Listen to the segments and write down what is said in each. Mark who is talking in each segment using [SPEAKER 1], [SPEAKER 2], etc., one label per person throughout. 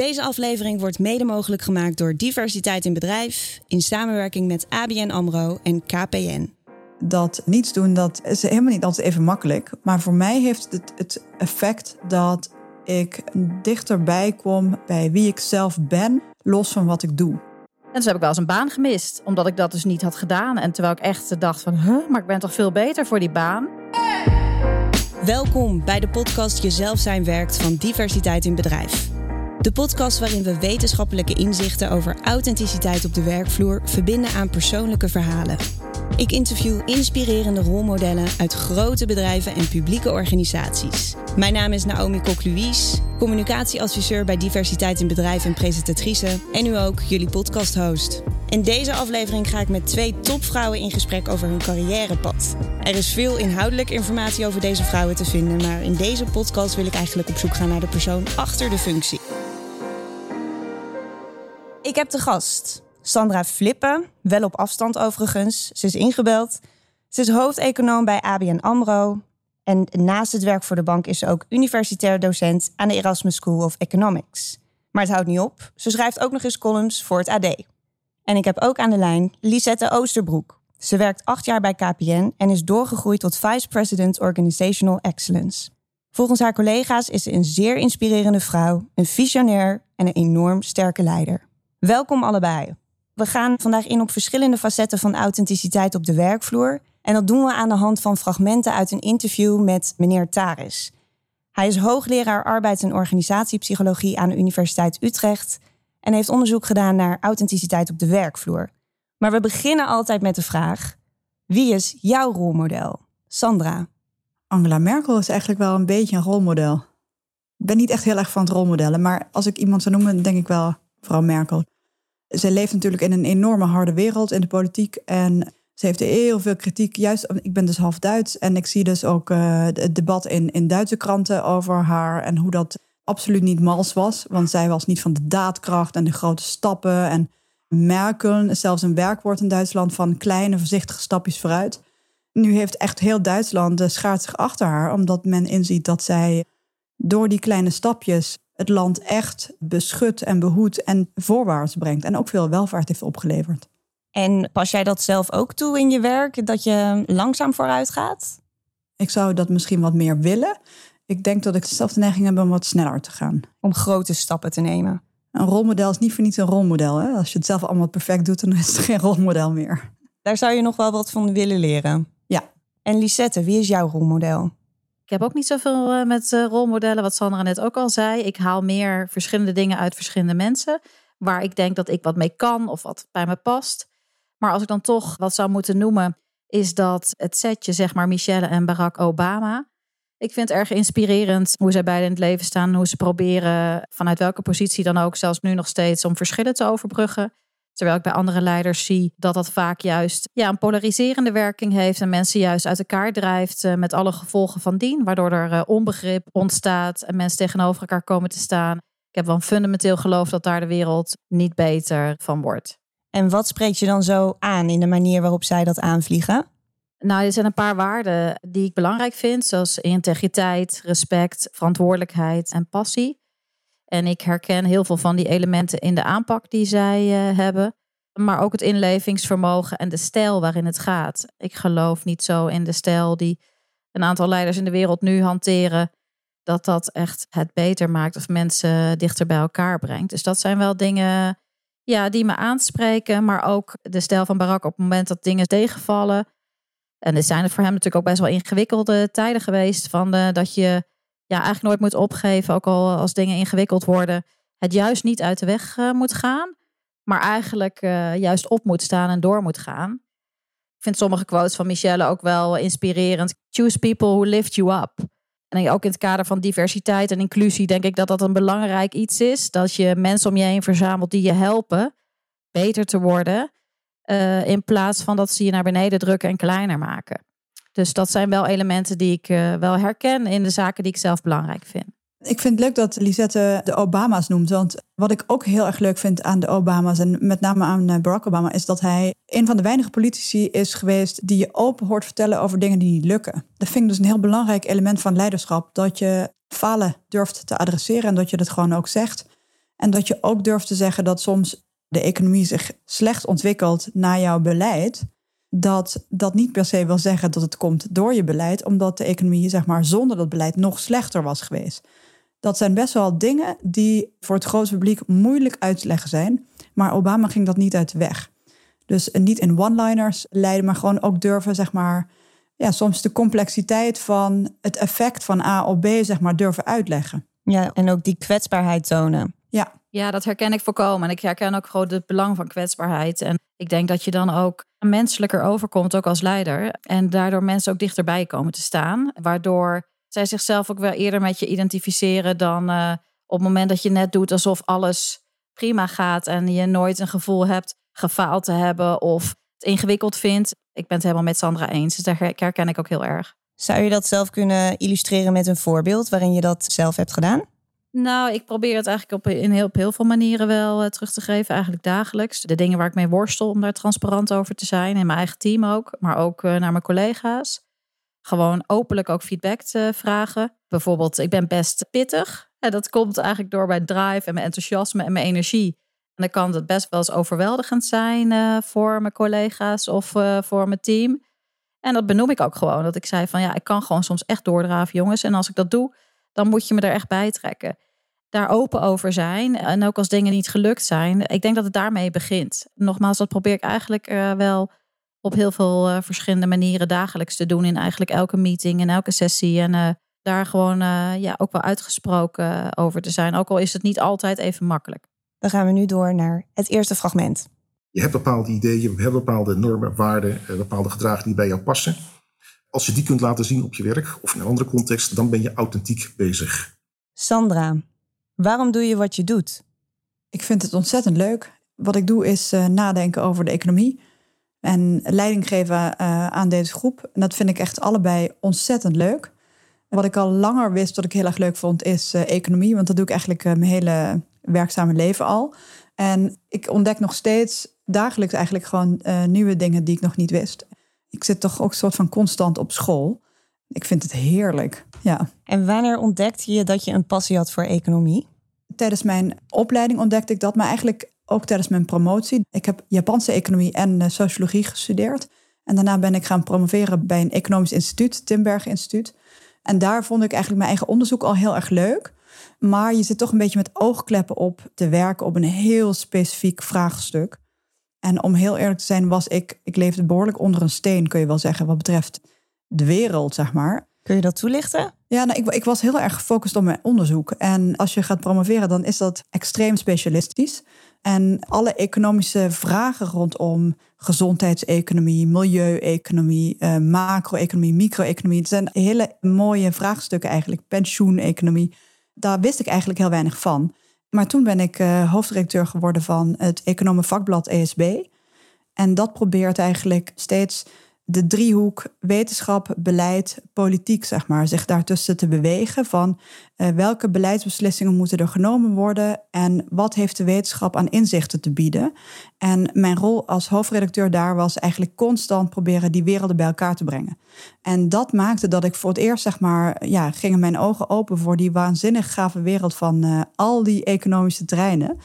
[SPEAKER 1] Deze aflevering wordt mede mogelijk gemaakt door Diversiteit in Bedrijf in samenwerking met ABN Amro en KPN.
[SPEAKER 2] Dat niets doen, dat is helemaal niet altijd even makkelijk. Maar voor mij heeft het het effect dat ik dichterbij kom bij wie ik zelf ben, los van wat ik doe.
[SPEAKER 3] En dus heb ik wel eens een baan gemist, omdat ik dat dus niet had gedaan. En terwijl ik echt dacht van, huh, maar ik ben toch veel beter voor die baan.
[SPEAKER 1] Welkom bij de podcast Jezelf zijn werkt van Diversiteit in Bedrijf. De podcast waarin we wetenschappelijke inzichten over authenticiteit op de werkvloer verbinden aan persoonlijke verhalen. Ik interview inspirerende rolmodellen uit grote bedrijven en publieke organisaties. Mijn naam is Naomi Kok-Louise, communicatieadviseur bij Diversiteit in Bedrijf en presentatrice en nu ook jullie podcasthost. In deze aflevering ga ik met twee topvrouwen in gesprek over hun carrièrepad. Er is veel inhoudelijke informatie over deze vrouwen te vinden, maar in deze podcast wil ik eigenlijk op zoek gaan naar de persoon achter de functie. Ik heb de gast Sandra Flippen, wel op afstand overigens. Ze is ingebeld. Ze is hoofdeconoom bij ABN AMRO. En naast het werk voor de bank is ze ook universitair docent aan de Erasmus School of Economics. Maar het houdt niet op. Ze schrijft ook nog eens columns voor het AD. En ik heb ook aan de lijn Lisette Oosterbroek. Ze werkt acht jaar bij KPN en is doorgegroeid tot Vice President Organizational Excellence. Volgens haar collega's is ze een zeer inspirerende vrouw, een visionair en een enorm sterke leider. Welkom allebei. We gaan vandaag in op verschillende facetten van authenticiteit op de werkvloer. En dat doen we aan de hand van fragmenten uit een interview met meneer Taris. Hij is hoogleraar arbeids- en organisatiepsychologie aan de Universiteit Utrecht en heeft onderzoek gedaan naar authenticiteit op de werkvloer. Maar we beginnen altijd met de vraag: wie is jouw rolmodel? Sandra.
[SPEAKER 2] Angela Merkel is eigenlijk wel een beetje een rolmodel. Ik ben niet echt heel erg van het rolmodellen, maar als ik iemand zou noemen, denk ik wel mevrouw Merkel. Ze leeft natuurlijk in een enorme harde wereld in de politiek. En ze heeft heel veel kritiek. Juist, ik ben dus half Duits. En ik zie dus ook uh, het debat in, in Duitse kranten over haar. En hoe dat absoluut niet mals was. Want zij was niet van de daadkracht en de grote stappen. En Merkel zelfs een werkwoord in Duitsland van kleine, voorzichtige stapjes vooruit. Nu heeft echt heel Duitsland uh, schaart zich achter haar. Omdat men inziet dat zij door die kleine stapjes het land echt beschut en behoedt en voorwaarts brengt. En ook veel welvaart heeft opgeleverd.
[SPEAKER 1] En pas jij dat zelf ook toe in je werk, dat je langzaam vooruit gaat?
[SPEAKER 2] Ik zou dat misschien wat meer willen. Ik denk dat ik zelf de neiging heb om wat sneller te gaan.
[SPEAKER 1] Om grote stappen te nemen.
[SPEAKER 2] Een rolmodel is niet voor niets een rolmodel. Hè? Als je het zelf allemaal perfect doet, dan is het geen rolmodel meer.
[SPEAKER 1] Daar zou je nog wel wat van willen leren.
[SPEAKER 2] Ja.
[SPEAKER 1] En Lisette, wie is jouw rolmodel?
[SPEAKER 3] Ik heb ook niet zoveel uh, met uh, rolmodellen, wat Sandra net ook al zei. Ik haal meer verschillende dingen uit verschillende mensen. Waar ik denk dat ik wat mee kan of wat bij me past. Maar als ik dan toch wat zou moeten noemen, is dat het setje, zeg maar, Michelle en Barack Obama. Ik vind het erg inspirerend hoe zij beiden in het leven staan. Hoe ze proberen, vanuit welke positie dan ook, zelfs nu nog steeds, om verschillen te overbruggen. Terwijl ik bij andere leiders zie dat dat vaak juist ja, een polariserende werking heeft en mensen juist uit elkaar drijft uh, met alle gevolgen van dien, waardoor er uh, onbegrip ontstaat en mensen tegenover elkaar komen te staan. Ik heb wel een fundamenteel geloof dat daar de wereld niet beter van wordt.
[SPEAKER 1] En wat spreekt je dan zo aan in de manier waarop zij dat aanvliegen?
[SPEAKER 3] Nou, er zijn een paar waarden die ik belangrijk vind, zoals integriteit, respect, verantwoordelijkheid en passie. En ik herken heel veel van die elementen in de aanpak die zij uh, hebben. Maar ook het inlevingsvermogen en de stijl waarin het gaat. Ik geloof niet zo in de stijl die een aantal leiders in de wereld nu hanteren. Dat dat echt het beter maakt of mensen dichter bij elkaar brengt. Dus dat zijn wel dingen ja, die me aanspreken. Maar ook de stijl van Barack op het moment dat dingen tegenvallen. En er zijn het voor hem natuurlijk ook best wel ingewikkelde tijden geweest. Van de, dat je ja, eigenlijk nooit moet opgeven, ook al als dingen ingewikkeld worden, het juist niet uit de weg uh, moet gaan, maar eigenlijk uh, juist op moet staan en door moet gaan. Ik vind sommige quotes van Michelle ook wel inspirerend. Choose people who lift you up. En ook in het kader van diversiteit en inclusie denk ik dat dat een belangrijk iets is. Dat je mensen om je heen verzamelt die je helpen beter te worden. In plaats van dat ze je naar beneden drukken en kleiner maken. Dus dat zijn wel elementen die ik uh, wel herken in de zaken die ik zelf belangrijk vind.
[SPEAKER 2] Ik vind het leuk dat Lisette de Obama's noemt. Want wat ik ook heel erg leuk vind aan de Obama's en met name aan eh, Barack Obama, is dat hij een van de weinige politici is geweest die je open hoort vertellen over dingen die niet lukken. Dat vind ik dus een heel belangrijk element van leiderschap. Dat je falen durft te adresseren en dat je dat gewoon ook zegt. En dat je ook durft te zeggen dat soms de economie zich slecht ontwikkelt na jouw beleid. Dat dat niet per se wil zeggen dat het komt door je beleid, omdat de economie zeg maar, zonder dat beleid nog slechter was geweest. Dat zijn best wel dingen die voor het grote publiek moeilijk uit te leggen zijn. Maar Obama ging dat niet uit de weg. Dus niet in one-liners leiden, maar gewoon ook durven, zeg maar, ja, soms de complexiteit van het effect van A op B, zeg maar, durven uitleggen.
[SPEAKER 1] Ja, en ook die kwetsbaarheid tonen.
[SPEAKER 2] Ja.
[SPEAKER 3] Ja, dat herken ik volkomen. En ik herken ook gewoon het belang van kwetsbaarheid. En ik denk dat je dan ook menselijker overkomt, ook als leider. En daardoor mensen ook dichterbij komen te staan. Waardoor zij zichzelf ook wel eerder met je identificeren dan uh, op het moment dat je net doet alsof alles prima gaat en je nooit een gevoel hebt gefaald te hebben of het ingewikkeld vindt. Ik ben het helemaal met Sandra eens, dus daar herken ik ook heel erg.
[SPEAKER 1] Zou je dat zelf kunnen illustreren met een voorbeeld waarin je dat zelf hebt gedaan?
[SPEAKER 3] Nou, ik probeer het eigenlijk op, in heel, op heel veel manieren wel uh, terug te geven, eigenlijk dagelijks. De dingen waar ik mee worstel om daar transparant over te zijn, in mijn eigen team ook, maar ook uh, naar mijn collega's. Gewoon openlijk ook feedback te vragen. Bijvoorbeeld, ik ben best pittig. En dat komt eigenlijk door mijn drive en mijn enthousiasme en mijn energie. En dan kan het best wel eens overweldigend zijn uh, voor mijn collega's of voor mijn team. En dat benoem ik ook gewoon. Dat ik zei van ja, ik kan gewoon soms echt doordraven, jongens. En als ik dat doe, dan moet je me er echt bij trekken. Daar open over zijn. En ook als dingen niet gelukt zijn. Ik denk dat het daarmee begint. Nogmaals, dat probeer ik eigenlijk uh, wel op heel veel uh, verschillende manieren dagelijks te doen. In eigenlijk elke meeting, in elke sessie. En uh, daar gewoon ja, ook wel uitgesproken over te zijn. Ook al is het niet altijd even makkelijk.
[SPEAKER 1] Dan gaan we nu door naar het eerste fragment.
[SPEAKER 4] Je hebt bepaalde ideeën, je hebt bepaalde normen, waarden, bepaalde gedragen die bij jou passen. Als je die kunt laten zien op je werk of in een andere context, dan ben je authentiek bezig.
[SPEAKER 1] Sandra, waarom doe je wat je doet?
[SPEAKER 2] Ik vind het ontzettend leuk. Wat ik doe is uh, nadenken over de economie en leiding geven uh, aan deze groep. En dat vind ik echt allebei ontzettend leuk. Wat ik al langer wist dat ik heel erg leuk vond, is uh, economie. Want dat doe ik eigenlijk mijn hele werkzame leven al. En ik ontdek nog steeds dagelijks eigenlijk gewoon nieuwe dingen die ik nog niet wist ik zit toch ook een soort van constant op school. Ik vind het heerlijk. Ja.
[SPEAKER 1] En wanneer ontdekte je dat je een passie had voor economie?
[SPEAKER 2] Tijdens mijn opleiding ontdekte ik dat, maar eigenlijk ook tijdens mijn promotie. Ik heb Japanse economie en eh, sociologie gestudeerd. En daarna ben ik gaan promoveren bij een economisch instituut, Timberg Instituut. En daar vond ik eigenlijk mijn eigen onderzoek al heel erg leuk. Maar je zit toch een beetje met oogkleppen op te werken op een heel specifiek vraagstuk. En om heel eerlijk te zijn, was ik, ik leefde behoorlijk onder een steen, kun je wel zeggen, wat betreft de wereld, zeg maar.
[SPEAKER 1] Kun je dat toelichten?
[SPEAKER 2] Ja, nou, ik, ik was heel erg gefocust op mijn onderzoek. En als je gaat promoveren, dan is dat extreem specialistisch. En alle economische vragen rondom gezondheidseconomie, milieueconomie, uh, macro-economie, micro-economie. Het zijn hele mooie vraagstukken eigenlijk. Pensioeneconomie. Daar wist ik eigenlijk heel weinig van. Maar toen ben ik uh, hoofdredacteur geworden van het economenvakblad ESB. En dat probeert eigenlijk steeds de driehoek wetenschap, beleid, politiek, zeg maar, zich daartussen te bewegen van uh, welke beleidsbeslissingen moeten er genomen worden en wat heeft de wetenschap aan inzichten te bieden. En mijn rol als hoofdredacteur daar was eigenlijk constant proberen die werelden bij elkaar te brengen. En dat maakte dat ik voor het eerst, zeg maar, ja, gingen mijn ogen open voor die waanzinnig gave wereld van uh, al die economische terreinen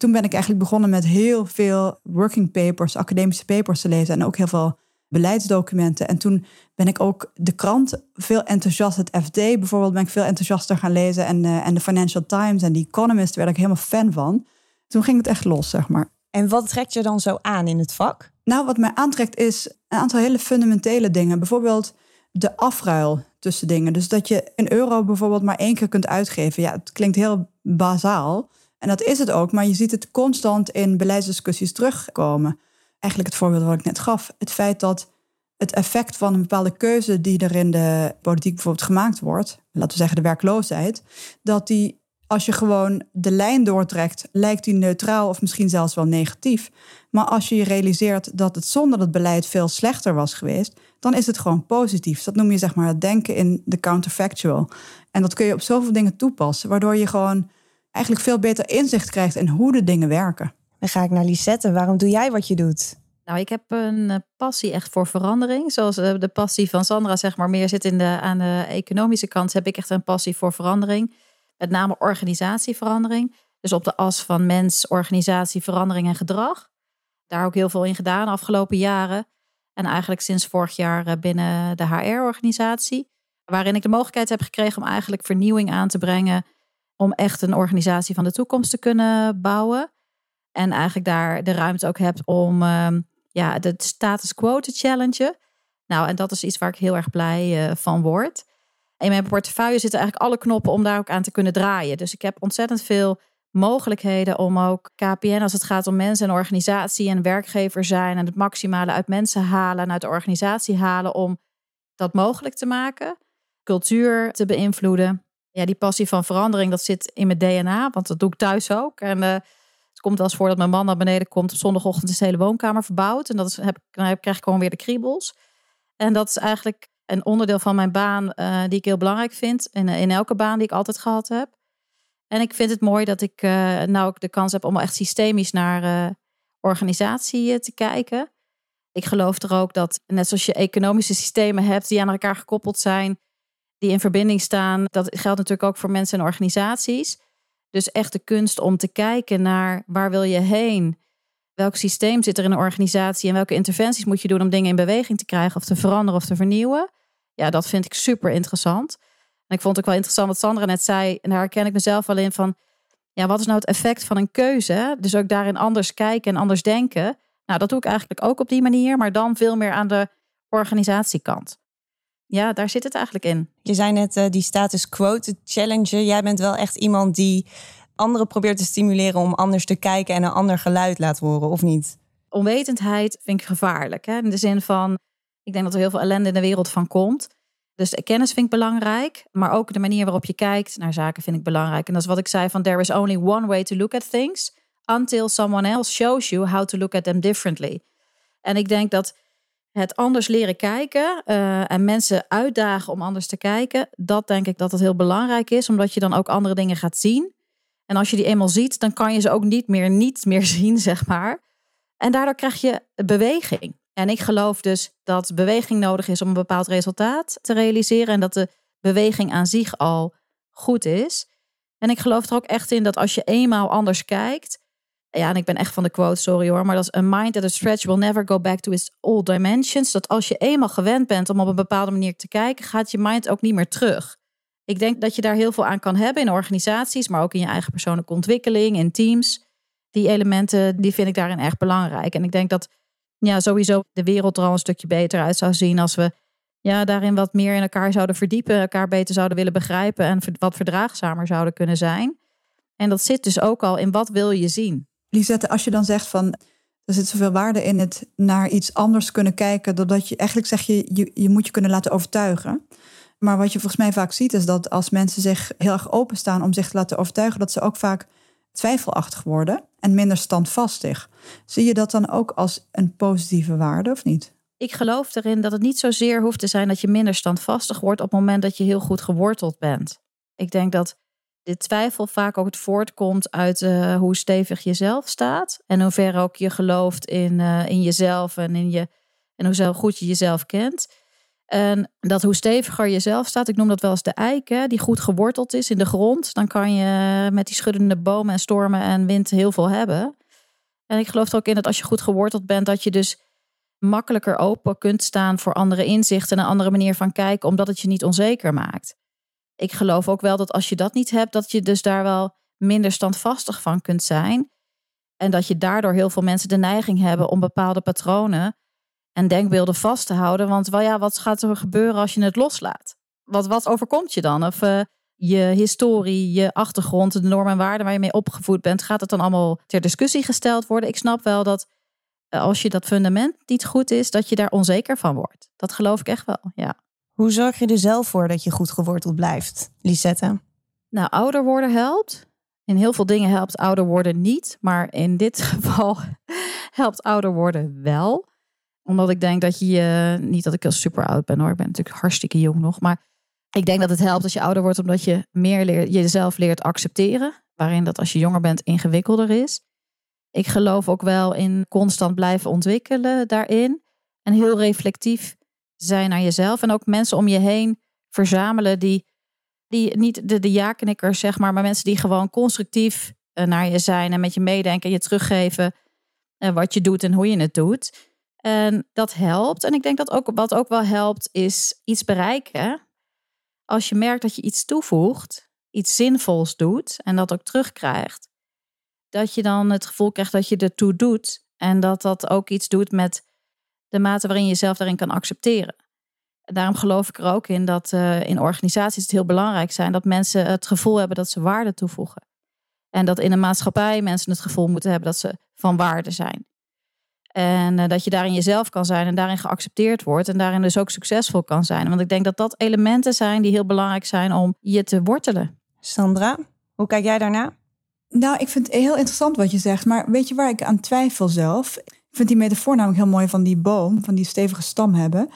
[SPEAKER 2] toen ben ik eigenlijk begonnen met heel veel working papers, academische papers te lezen en ook heel veel beleidsdocumenten. En toen ben ik ook de krant veel enthousiast, het FD bijvoorbeeld, ben ik veel enthousiaster gaan lezen. En, uh, en de Financial Times en The Economist werd ik helemaal fan van. Toen ging het echt los, zeg maar.
[SPEAKER 1] En wat trekt je dan zo aan in het vak?
[SPEAKER 2] Nou, wat mij aantrekt is een aantal hele fundamentele dingen. Bijvoorbeeld de afruil tussen dingen. Dus dat je een euro bijvoorbeeld maar één keer kunt uitgeven. Ja, het klinkt heel bazaal. En dat is het ook, maar je ziet het constant in beleidsdiscussies terugkomen eigenlijk het voorbeeld wat ik net gaf. Het feit dat het effect van een bepaalde keuze die er in de politiek bijvoorbeeld gemaakt wordt, laten we zeggen de werkloosheid, dat die als je gewoon de lijn doortrekt, lijkt die neutraal of misschien zelfs wel negatief. Maar als je je realiseert dat het zonder dat beleid veel slechter was geweest, dan is het gewoon positief. Dat noem je zeg maar het denken in de counterfactual. En dat kun je op zoveel dingen toepassen, waardoor je gewoon eigenlijk veel beter inzicht krijgt in hoe de dingen werken.
[SPEAKER 1] Dan ga ik naar Lisette. Waarom doe jij wat je doet?
[SPEAKER 3] Nou, ik heb een eh, passie echt voor verandering. Zoals eh, de passie van Sandra, zeg maar, meer zit in de, aan de economische kant, heb ik echt een passie voor verandering. Met name organisatieverandering. Dus op de as van mens, organisatie, verandering en gedrag. Daar ook heel veel in gedaan de afgelopen jaren. En eigenlijk sinds vorig jaar eh, binnen de HR-organisatie. Waarin ik de mogelijkheid heb gekregen om eigenlijk vernieuwing aan te brengen. Om echt een organisatie van de toekomst te kunnen bouwen. En eigenlijk daar de ruimte ook heb om ehm, ja, de status quo te challengen. Nou, en dat is iets waar ik heel erg blij uh, van word. In mijn portefeuille zitten eigenlijk alle knoppen om daar ook aan te kunnen draaien. Dus ik heb ontzettend veel mogelijkheden om ook KPN, als het gaat om mensen en organisatie en werkgever zijn en het maximale uit mensen halen en uit de organisatie halen, om dat mogelijk te maken. Cultuur te beïnvloeden. Ja, die passie van verandering, dat zit in mijn DNA, want dat doe ik thuis ook. En uh, komt wel eens voor dat mijn man naar beneden komt op zondagochtend is de hele woonkamer verbouwd. En dat is, heb, dan krijg ik gewoon weer de kriebels. En dat is eigenlijk een onderdeel van mijn baan uh, die ik heel belangrijk vind. In, in elke baan die ik altijd gehad heb. En ik vind het mooi dat ik uh, nou ook de kans heb om echt systemisch naar organisatie te kijken. Ik geloof er ook dat, net zoals je economische systemen hebt die aan elkaar gekoppeld zijn, die in verbinding staan, dat geldt natuurlijk ook voor mensen en organisaties. Dus echt de kunst om te kijken naar waar wil je heen? Welk systeem zit er in een organisatie en welke interventies moet je doen om dingen in beweging te krijgen of te veranderen of te vernieuwen? Ja, dat vind ik super interessant. En ik vond ook wel interessant wat Sandra net zei, en daar herken ik mezelf wel in van, ja, wat is nou het effect van een keuze? Dus ook daarin anders kijken en anders denken. Nou, dat doe ik eigenlijk ook op die manier, maar dan veel meer aan de organisatiekant. Ja, daar zit het eigenlijk in.
[SPEAKER 1] Je zei net uh, die status quo te challengen. Jij bent wel echt iemand die anderen probeert te stimuleren om anders te kijken en een ander geluid laat horen, of niet?
[SPEAKER 3] Onwetendheid vind ik gevaarlijk. Hè? In de zin van, ik denk dat er heel veel ellende in de wereld van komt. Dus kennis vind ik belangrijk, maar ook de manier waarop je kijkt naar zaken vind ik belangrijk. En dat is wat ik zei van there is only one way to look at things until someone else shows you how to look at them differently. En ik denk dat het anders leren kijken uh, en mensen uitdagen om anders te kijken, dat denk ik dat het heel belangrijk is, omdat je dan ook andere dingen gaat zien. En als je die eenmaal ziet, dan kan je ze ook niet meer niet meer zien, zeg maar. En daardoor krijg je beweging. En ik geloof dus dat beweging nodig is om een bepaald resultaat te realiseren en dat de beweging aan zich al goed is. En ik geloof er ook echt in dat als je eenmaal anders kijkt, ja, en ik ben echt van de quote, sorry hoor, maar dat is a mind that is stretch will never go back to its old dimensions. Dat als je eenmaal gewend bent om op een bepaalde manier te kijken, gaat je mind ook niet meer terug. Ik denk dat je daar heel veel aan kan hebben in organisaties, maar ook in je eigen persoonlijke ontwikkeling, in teams. Die elementen, die vind ik daarin erg belangrijk. En ik denk dat ja, sowieso de wereld er al een stukje beter uit zou zien als we ja, daarin wat meer in elkaar zouden verdiepen, elkaar beter zouden willen begrijpen en wat verdraagzamer zouden kunnen zijn. En dat zit dus ook al in wat wil je zien.
[SPEAKER 2] Lisette, als je dan zegt van er zit zoveel waarde in het naar iets anders kunnen kijken, doordat je eigenlijk zeg je, je, je moet je kunnen laten overtuigen. Maar wat je volgens mij vaak ziet, is dat als mensen zich heel erg openstaan om zich te laten overtuigen, dat ze ook vaak twijfelachtig worden en minder standvastig. Zie je dat dan ook als een positieve waarde of niet?
[SPEAKER 3] Ik geloof erin dat het niet zozeer hoeft te zijn dat je minder standvastig wordt op het moment dat je heel goed geworteld bent. Ik denk dat de twijfel vaak ook het voortkomt uit uh, hoe stevig je zelf staat. En hoe ver ook je gelooft in, uh, in jezelf en, in je, en hoe goed je jezelf kent. En dat hoe steviger je zelf staat, ik noem dat wel eens de eik, die goed geworteld is in de grond, dan kan je met die schuddende bomen en stormen en wind heel veel hebben. En ik geloof er ook in dat als je goed geworteld bent, dat je dus makkelijker open kunt staan voor andere inzichten en een andere manier van kijken, omdat het je niet onzeker maakt. Ik geloof ook wel dat als je dat niet hebt, dat je dus daar wel minder standvastig van kunt zijn. En dat je daardoor heel veel mensen de neiging hebben om bepaalde patronen en denkbeelden vast te houden. Want wel ja, wat gaat er gebeuren als je het loslaat? Wat, wat overkomt je dan? Of uh, je historie, je achtergrond, de normen en waarden waar je mee opgevoed bent, gaat het dan allemaal ter discussie gesteld worden? Ik snap wel dat uh, als je dat fundament niet goed is, dat je daar onzeker van wordt. Dat geloof ik echt wel, ja.
[SPEAKER 1] Hoe zorg je er zelf voor dat je goed geworteld blijft, Lisette?
[SPEAKER 3] Nou, ouder worden helpt. In heel veel dingen helpt ouder worden niet, maar in dit geval helpt ouder worden wel omdat ik denk dat je, niet dat ik al super oud ben hoor, ik ben natuurlijk hartstikke jong nog. Maar ik denk dat het helpt als je ouder wordt, omdat je meer jezelf leert accepteren. Waarin dat als je jonger bent ingewikkelder is. Ik geloof ook wel in constant blijven ontwikkelen daarin. En heel reflectief zijn naar jezelf. En ook mensen om je heen verzamelen die, die niet de, de ja-knikkers, zeg maar, maar mensen die gewoon constructief eh, naar je zijn en met je meedenken en je teruggeven uh, wat je doet en hoe je het doet. En dat helpt. En ik denk dat ook wat ook wel helpt, is iets bereiken. Als je merkt dat je iets toevoegt, iets zinvols doet en dat ook terugkrijgt, dat je dan het gevoel krijgt dat je ertoe doet en dat dat ook iets doet met de mate waarin je jezelf daarin kan accepteren. Daarom geloof ik er ook in dat uh, in organisaties het heel belangrijk zijn dat mensen het gevoel hebben dat ze waarde toevoegen. En dat in een maatschappij mensen het gevoel moeten hebben dat ze van waarde zijn. En uh, dat je daarin jezelf kan zijn en daarin geaccepteerd wordt en daarin dus ook succesvol kan zijn. Want ik denk dat dat elementen zijn die heel belangrijk zijn om je te wortelen.
[SPEAKER 1] Sandra, hoe kijk jij daarna?
[SPEAKER 2] Nou, ik vind het heel interessant wat je zegt, maar weet je waar ik aan twijfel zelf? Ik vind die metafoor namelijk heel mooi van die boom, van die stevige stam hebben.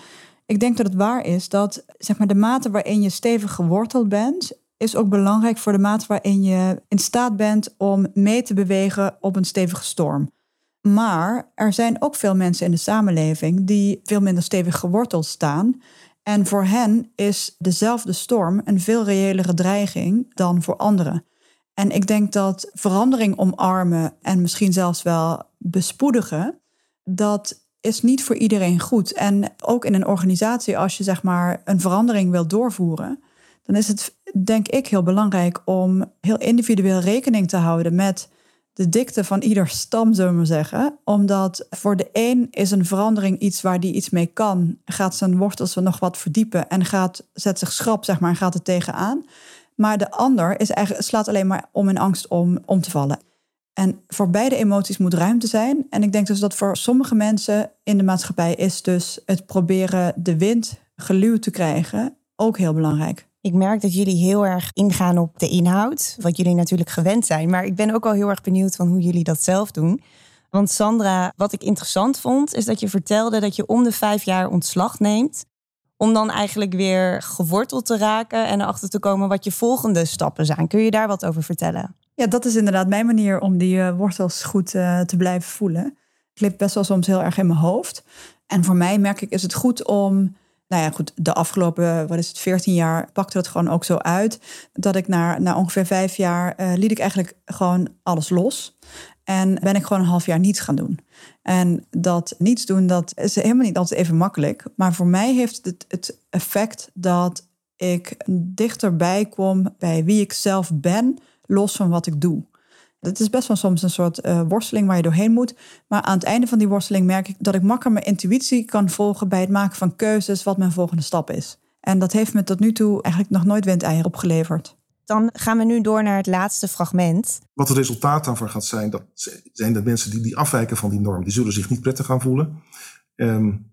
[SPEAKER 2] Ik denk dat het waar is dat zeg maar, de mate waarin je stevig geworteld bent, is ook belangrijk voor de mate waarin je in staat bent om mee te bewegen op een stevige storm. Maar er zijn ook veel mensen in de samenleving die veel minder stevig geworteld staan. En voor hen is dezelfde storm een veel reëlere dreiging dan voor anderen. En ik denk dat verandering omarmen en misschien zelfs wel bespoedigen, dat is niet voor iedereen goed. En ook in een organisatie, als je zeg maar een verandering wil doorvoeren, dan is het denk ik heel belangrijk om heel individueel rekening te houden met de dikte van ieder stam, zullen we maar zeggen. Omdat voor de een is een verandering iets waar die iets mee kan, gaat zijn wortels nog wat verdiepen en gaat, zet zich schrap, zeg maar, en gaat er tegenaan. Maar de ander is eigenlijk, slaat alleen maar om in angst om om te vallen. En voor beide emoties moet ruimte zijn. En ik denk dus dat voor sommige mensen in de maatschappij is dus het proberen de wind geluwd te krijgen ook heel belangrijk.
[SPEAKER 1] Ik merk dat jullie heel erg ingaan op de inhoud, wat jullie natuurlijk gewend zijn. Maar ik ben ook wel heel erg benieuwd van hoe jullie dat zelf doen. Want Sandra, wat ik interessant vond, is dat je vertelde dat je om de vijf jaar ontslag neemt. Om dan eigenlijk weer geworteld te raken en erachter te komen wat je volgende stappen zijn. Kun je daar wat over vertellen?
[SPEAKER 2] Ja, dat is inderdaad mijn manier om die uh, wortels goed uh, te blijven voelen. Het ligt best wel soms heel erg in mijn hoofd. En voor mij merk ik, is het goed om nou ja, goed, de afgelopen, wat is het, 14 jaar pakte het gewoon ook zo uit. Dat ik na, na ongeveer vijf jaar uh, liet ik eigenlijk gewoon alles los. En ben ik gewoon een half jaar niets gaan doen. En dat niets doen, dat is helemaal niet altijd even makkelijk. Maar voor mij heeft het het effect dat ik dichterbij kom bij wie ik zelf ben, los van wat ik doe. Het is best wel soms een soort uh, worsteling waar je doorheen moet. Maar aan het einde van die worsteling merk ik dat ik makkelijker mijn intuïtie kan volgen bij het maken van keuzes wat mijn volgende stap is. En dat heeft me tot nu toe eigenlijk nog nooit windeier opgeleverd.
[SPEAKER 1] Dan gaan we nu door naar het laatste fragment.
[SPEAKER 4] Wat het resultaat daarvan gaat zijn, dat zijn de mensen die, die afwijken van die norm. Die zullen zich niet prettig gaan voelen. Um,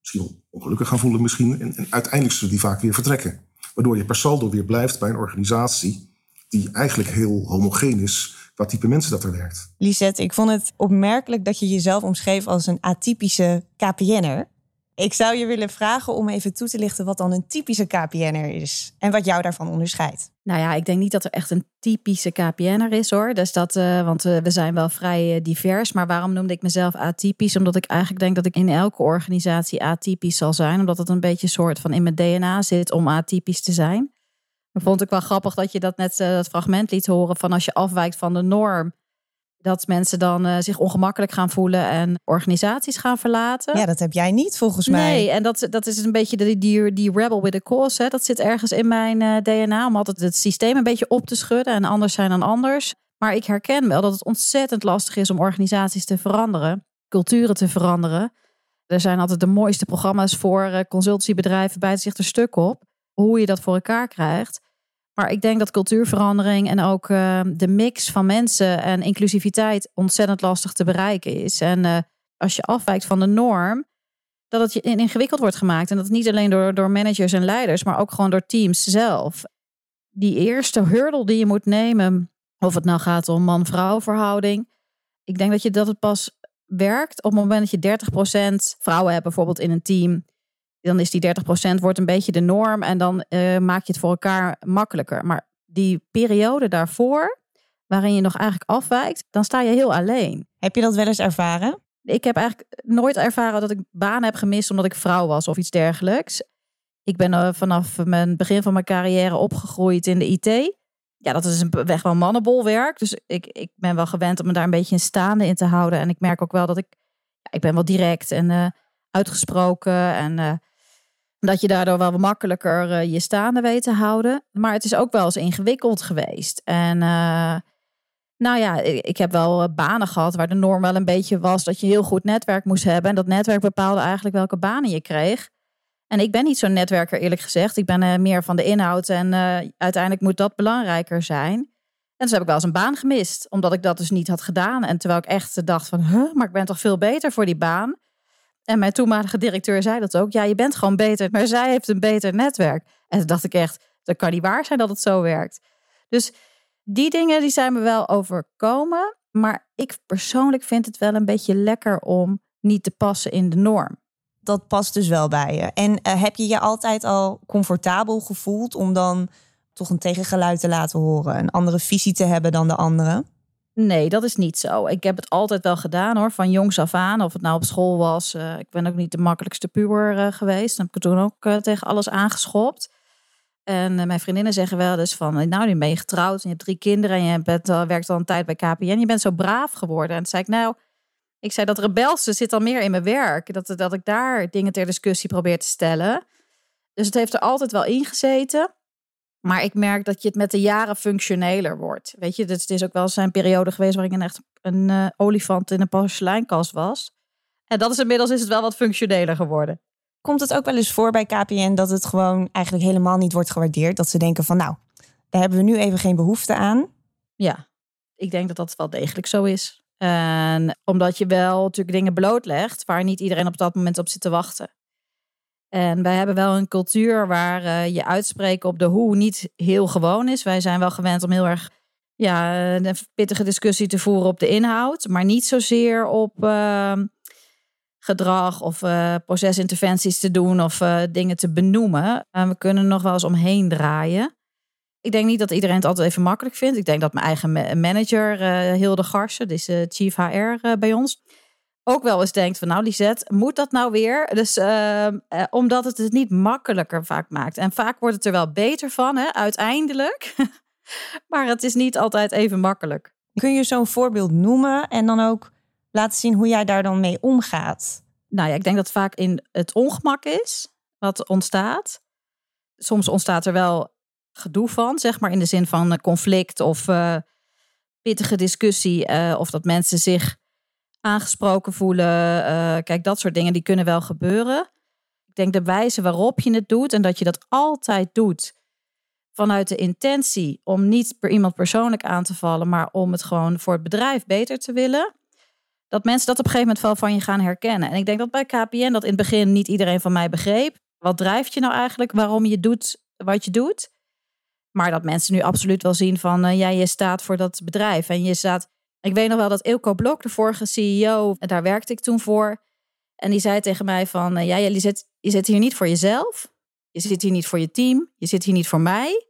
[SPEAKER 4] misschien ongelukkig gaan voelen misschien. En, en uiteindelijk zullen die vaak weer vertrekken. Waardoor je per saldo weer blijft bij een organisatie die eigenlijk heel homogeen is wat type mensen dat er werkt.
[SPEAKER 1] Lisette, ik vond het opmerkelijk dat je jezelf omschreef als een atypische KPN'er. Ik zou je willen vragen om even toe te lichten wat dan een typische KPN'er is en wat jou daarvan onderscheidt.
[SPEAKER 3] Nou ja, ik denk niet dat er echt een typische KPN'er is hoor. Dus dat, uh, want uh, we zijn wel vrij uh, divers. Maar waarom noemde ik mezelf atypisch? Omdat ik eigenlijk denk dat ik in elke organisatie atypisch zal zijn. Omdat het een beetje een soort van in mijn DNA zit om atypisch te zijn. Dan vond ik wel grappig dat je dat net uh, dat fragment liet horen van als je afwijkt van de norm. Dat mensen dan uh, zich ongemakkelijk gaan voelen en organisaties gaan verlaten.
[SPEAKER 1] Ja, dat heb jij niet volgens mij.
[SPEAKER 3] Nee, en dat, dat is een beetje die, die, die rebel with a cause. Hè. Dat zit ergens in mijn uh, DNA om altijd het systeem een beetje op te schudden en anders zijn dan anders. Maar ik herken wel dat het ontzettend lastig is om organisaties te veranderen, culturen te veranderen. Er zijn altijd de mooiste programma's voor consultancybedrijven, bijten zich er stuk op hoe je dat voor elkaar krijgt. Maar ik denk dat cultuurverandering en ook uh, de mix van mensen en inclusiviteit ontzettend lastig te bereiken is. En uh, als je afwijkt van de norm, dat het ingewikkeld wordt gemaakt. En dat niet alleen door, door managers en leiders, maar ook gewoon door teams zelf. Die eerste hurdle die je moet nemen, of het nou gaat om man-vrouw verhouding. Ik denk dat je dat het pas werkt op het moment dat je 30% vrouwen hebt, bijvoorbeeld in een team dan is die 30% wordt een beetje de norm en dan uh, maak je het voor elkaar makkelijker. Maar die periode daarvoor, waarin je nog eigenlijk afwijkt, dan sta je heel alleen.
[SPEAKER 1] Heb je dat wel eens ervaren?
[SPEAKER 3] Ik heb eigenlijk nooit ervaren dat ik baan heb gemist omdat ik vrouw was of iets dergelijks. Ik ben uh, vanaf mijn begin van mijn carrière opgegroeid in de IT. ja, dat is een weg wel mannenbolwerk. Dus ik, ik ben wel gewend om me daar een beetje in staande in te houden. En ik merk ook wel dat ik, ja, ik ben wel direct en uh, uitgesproken. En dat je daardoor wel makkelijker uh, je staande weet te houden. Maar het is ook wel eens ingewikkeld geweest. En nou ja, ik heb wel banen gehad waar de norm wel een beetje was dat je heel goed netwerk moest hebben. En dat netwerk bepaalde eigenlijk welke banen je kreeg. En ik ben niet zo'n netwerker, eerlijk gezegd. Ik ben meer van de inhoud en uiteindelijk moet dat belangrijker zijn. En dus heb ik wel eens een baan gemist, omdat ik dat dus niet had gedaan. En terwijl ik echt dacht van, maar ik ben toch veel beter voor die baan. En mijn toenmalige directeur zei dat ook. Ja, je bent gewoon beter, maar zij heeft een beter netwerk. En toen dacht ik echt, dat kan niet waar zijn dat het zo werkt. Dus die dingen die zijn me wel overkomen. Maar ik persoonlijk vind het wel een beetje lekker om niet te passen in de norm
[SPEAKER 1] dat past dus wel bij je. En uh, heb je je altijd al comfortabel gevoeld om dan toch een tegengeluid te laten horen, een andere visie te hebben dan de anderen?
[SPEAKER 3] Nee, dat is niet zo. Ik heb het altijd wel gedaan hoor, van jongs af aan. Of het nou op school was. Uh, ik ben ook niet de makkelijkste puber uh, geweest. Dan heb ik toen ook tegen alles aangeschopt. En mijn vriendinnen zeggen wel dus van, nou nu ben je getrouwd en je hebt drie kinderen en je bent, werkt al een tijd bij KPN. Je bent zo braaf geworden. En toen zei ik, nou, ik zei dat rebelse zit al meer in mijn werk. Dat, dat ik daar dingen ter discussie probeer te stellen. Dus het heeft er altijd wel in gezeten. Maar ik merk dat je het met de jaren functioneler wordt. Weet je, het is ook wel eens een periode geweest waarin ik echt een uh, olifant in een porseleinkast was. En dat is inmiddels is het wel wat functioneler geworden.
[SPEAKER 1] Komt het ook wel eens voor bij KPN dat het gewoon eigenlijk helemaal niet wordt gewaardeerd? Dat ze denken van nou, daar hebben we nu even geen behoefte aan.
[SPEAKER 3] Ja, ik denk dat dat wel degelijk zo is. En omdat je wel natuurlijk dingen blootlegt waar niet iedereen op dat moment op zit te wachten. En wij hebben wel een cultuur waar uh, je uitspreken op de hoe niet heel gewoon is. Wij zijn wel gewend om heel erg ja, een pittige discussie te voeren op de inhoud, maar niet zozeer op uh, gedrag of uh, procesinterventies te doen of dingen te benoemen. we kunnen nog wel eens omheen draaien. Ik denk niet dat iedereen het altijd even makkelijk vindt. Ik denk dat mijn eigen manager, Hilde Garsen, dus uh, chief HR eh, bij ons, ook wel eens denkt van nou Lisette, moet dat nou weer? Dus ehm, omdat het het niet makkelijker vaak maakt. En vaak wordt het er wel beter van, hè, uiteindelijk. maar het is niet altijd even makkelijk.
[SPEAKER 1] Kun je zo'n voorbeeld noemen en dan ook laten zien hoe jij daar dan mee omgaat?
[SPEAKER 3] Nou ja, ik denk dat het vaak in het ongemak is wat ontstaat. Soms ontstaat er wel gedoe van, zeg maar in de zin van conflict of uh, pittige discussie, uh, of dat mensen zich aangesproken voelen. Uh, kijk, dat soort dingen die kunnen wel gebeuren. Ik denk de wijze waarop je het doet en dat je dat altijd doet vanuit de intentie om niet per iemand persoonlijk aan te vallen, maar om het gewoon voor het bedrijf beter te willen. Dat mensen dat op een gegeven moment wel van je gaan herkennen. En ik denk dat bij KPN dat in het begin niet iedereen van mij begreep. Wat drijft je nou eigenlijk? Waarom je doet wat je doet? Maar dat mensen nu absoluut wel zien van, uh, ja, je staat voor dat bedrijf. En je staat, ik weet nog wel dat Ilko Blok, de vorige CEO, daar werkte ik toen voor. En die zei tegen mij van, uh, ja, je zit, je zit hier niet voor jezelf. Je zit hier niet voor je team. Je zit hier niet voor mij.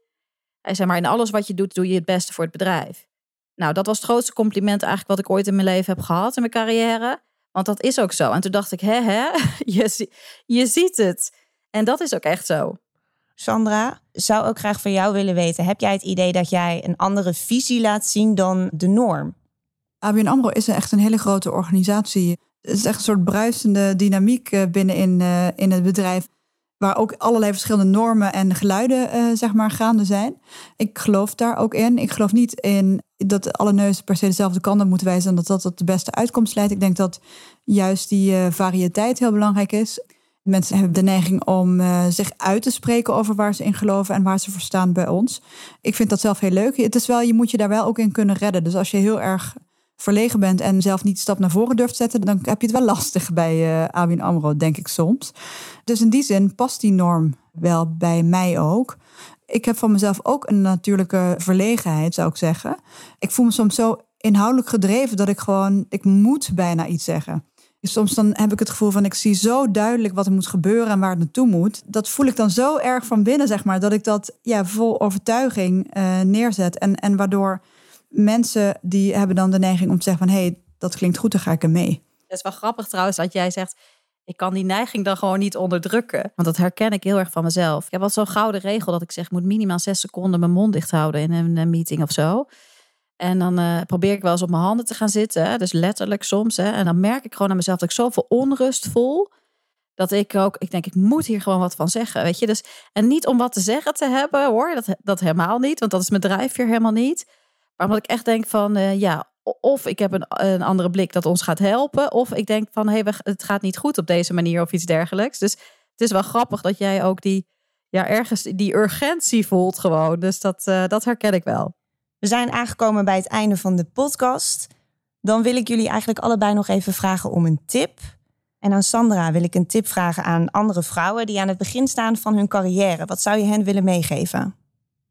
[SPEAKER 3] Hij zei, maar in alles wat je doet, doe je het beste voor het bedrijf. Nou, dat was het grootste compliment eigenlijk wat ik ooit in mijn leven heb gehad, in mijn carrière. Want dat is ook zo. En toen dacht ik, hè, hè, je, je ziet het. En dat is ook echt zo.
[SPEAKER 1] Sandra, zou ook graag van jou willen weten: heb jij het idee dat jij een andere visie laat zien dan de norm?
[SPEAKER 2] ABN AMRO is echt een hele grote organisatie. Het is echt een soort bruisende dynamiek eh, binnenin uh, in het bedrijf. Waar ook allerlei verschillende normen en geluiden uh, zeg maar, gaande zijn. Ik geloof daar ook in. Ik geloof niet in dat alle neuzen per se dezelfde kant op moeten wijzen. En dat dat tot de beste uitkomst leidt. Ik denk dat juist die variëteit heel belangrijk is. Mensen hebben de neiging om zich uit te spreken over waar ze in geloven en waar ze voor staan bij ons. Ik vind dat zelf heel leuk. Het is wel, je moet je daar wel ook in kunnen redden. Dus als je heel erg verlegen bent en zelf niet de stap naar voren durft zetten, dan heb je het wel lastig bij uh, Amro, denk ik soms. Dus in die zin past die norm wel bij mij ook. Ik heb van mezelf ook een natuurlijke verlegenheid, zou ik zeggen. Ik voel me soms zo inhoudelijk gedreven dat ik gewoon, ik moet bijna iets zeggen. Soms dan heb ik het gevoel van ik zie zo duidelijk wat er moet gebeuren en waar het naartoe moet. Dat voel ik dan zo erg van binnen, zeg maar, dat ik dat ja, vol overtuiging uh, neerzet. En, en waardoor mensen die hebben dan de neiging om te zeggen van hé, hey, dat klinkt goed, dan ga ik er mee.
[SPEAKER 3] Het is wel grappig trouwens dat jij zegt, ik kan die neiging dan gewoon niet onderdrukken. Want dat herken ik heel erg van mezelf. Ik heb wel zo'n gouden regel dat ik zeg, ik moet minimaal zes seconden mijn mond dicht houden in een, meeting of zo. En dan uh, probeer ik wel eens op mijn handen te gaan zitten. Dus letterlijk soms. Hè. En dan merk ik gewoon aan mezelf dat ik zoveel onrust voel. Dat ik ook, ik denk, ik moet hier gewoon wat van zeggen. Weet je, dus. En niet om wat te zeggen te hebben hoor. Dat, dat helemaal niet. Want dat is mijn drijfveer helemaal niet. Maar omdat ik echt denk van, uh, ja, of ik heb een, een andere blik dat ons gaat helpen. Of ik denk van, hé, hey, het gaat niet goed op deze manier of iets dergelijks. Dus het is wel grappig dat jij ook die, ja, ergens die urgentie voelt gewoon. Dus dat, uh, dat herken ik wel.
[SPEAKER 1] We zijn aangekomen bij het einde van de podcast. Dan wil ik jullie eigenlijk allebei nog even vragen om een tip. En aan Sandra wil ik een tip vragen aan andere vrouwen die aan het begin staan van hun carrière. Wat zou je hen willen meegeven?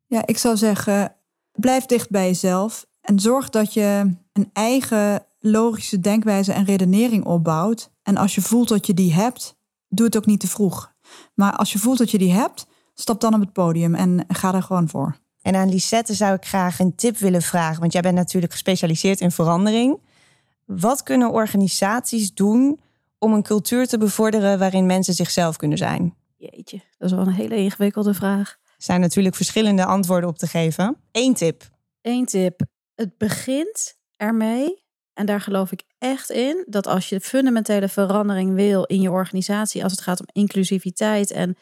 [SPEAKER 2] Ja, ik zou zeggen, blijf dicht bij jezelf en zorg dat je een eigen logische denkwijze en redenering opbouwt. En als je voelt dat je die hebt, doe het ook niet te vroeg. Maar als je voelt dat je die hebt, stap dan op het podium en ga er gewoon voor.
[SPEAKER 1] En aan Lisette zou ik graag een tip willen vragen, want jij bent natuurlijk gespecialiseerd in verandering. Wat kunnen organisaties doen om een cultuur te bevorderen waarin mensen zichzelf kunnen zijn?
[SPEAKER 3] Jeetje, dat is wel een hele ingewikkelde vraag.
[SPEAKER 1] Zijn natuurlijk verschillende antwoorden op te geven. Eén tip.
[SPEAKER 3] Eén tip. Het begint ermee, en daar geloof ik echt in, dat als je fundamentele verandering wil in je organisatie, als het gaat om inclusiviteit en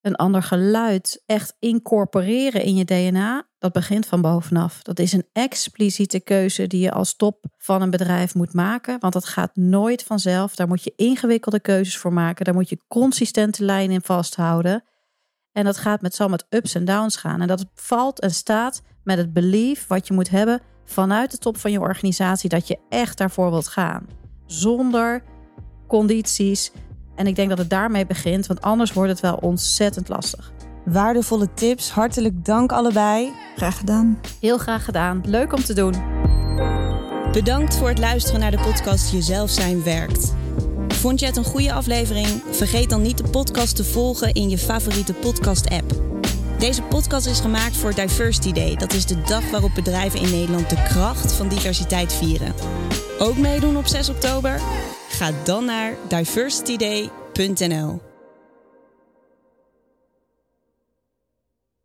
[SPEAKER 3] een ander geluid echt incorporeren in je DNA, dat begint van bovenaf. Dat is een expliciete keuze die je als top van een bedrijf moet maken, want dat gaat nooit vanzelf. Daar moet je ingewikkelde keuzes voor maken, daar moet je consistente lijnen in vasthouden. En dat gaat met zal met ups en downs gaan. En dat valt en staat met het belief wat je moet hebben vanuit de top van je organisatie dat je echt daarvoor wilt gaan. Zonder condities, en ik denk dat het daarmee begint, want anders wordt het wel ontzettend lastig.
[SPEAKER 1] Waardevolle tips. Hartelijk dank allebei.
[SPEAKER 2] Graag gedaan.
[SPEAKER 3] Heel graag gedaan. Leuk om te doen.
[SPEAKER 1] Bedankt voor het luisteren naar de podcast Jezelf zijn werkt. Vond je het een goede aflevering? Vergeet dan niet de podcast te volgen in je favoriete podcast-app. Deze podcast is gemaakt voor Diversity Day. Dat is de dag waarop bedrijven in Nederland de kracht van diversiteit vieren. Ook meedoen op 6 oktober? Ga dan naar diversityday.nl.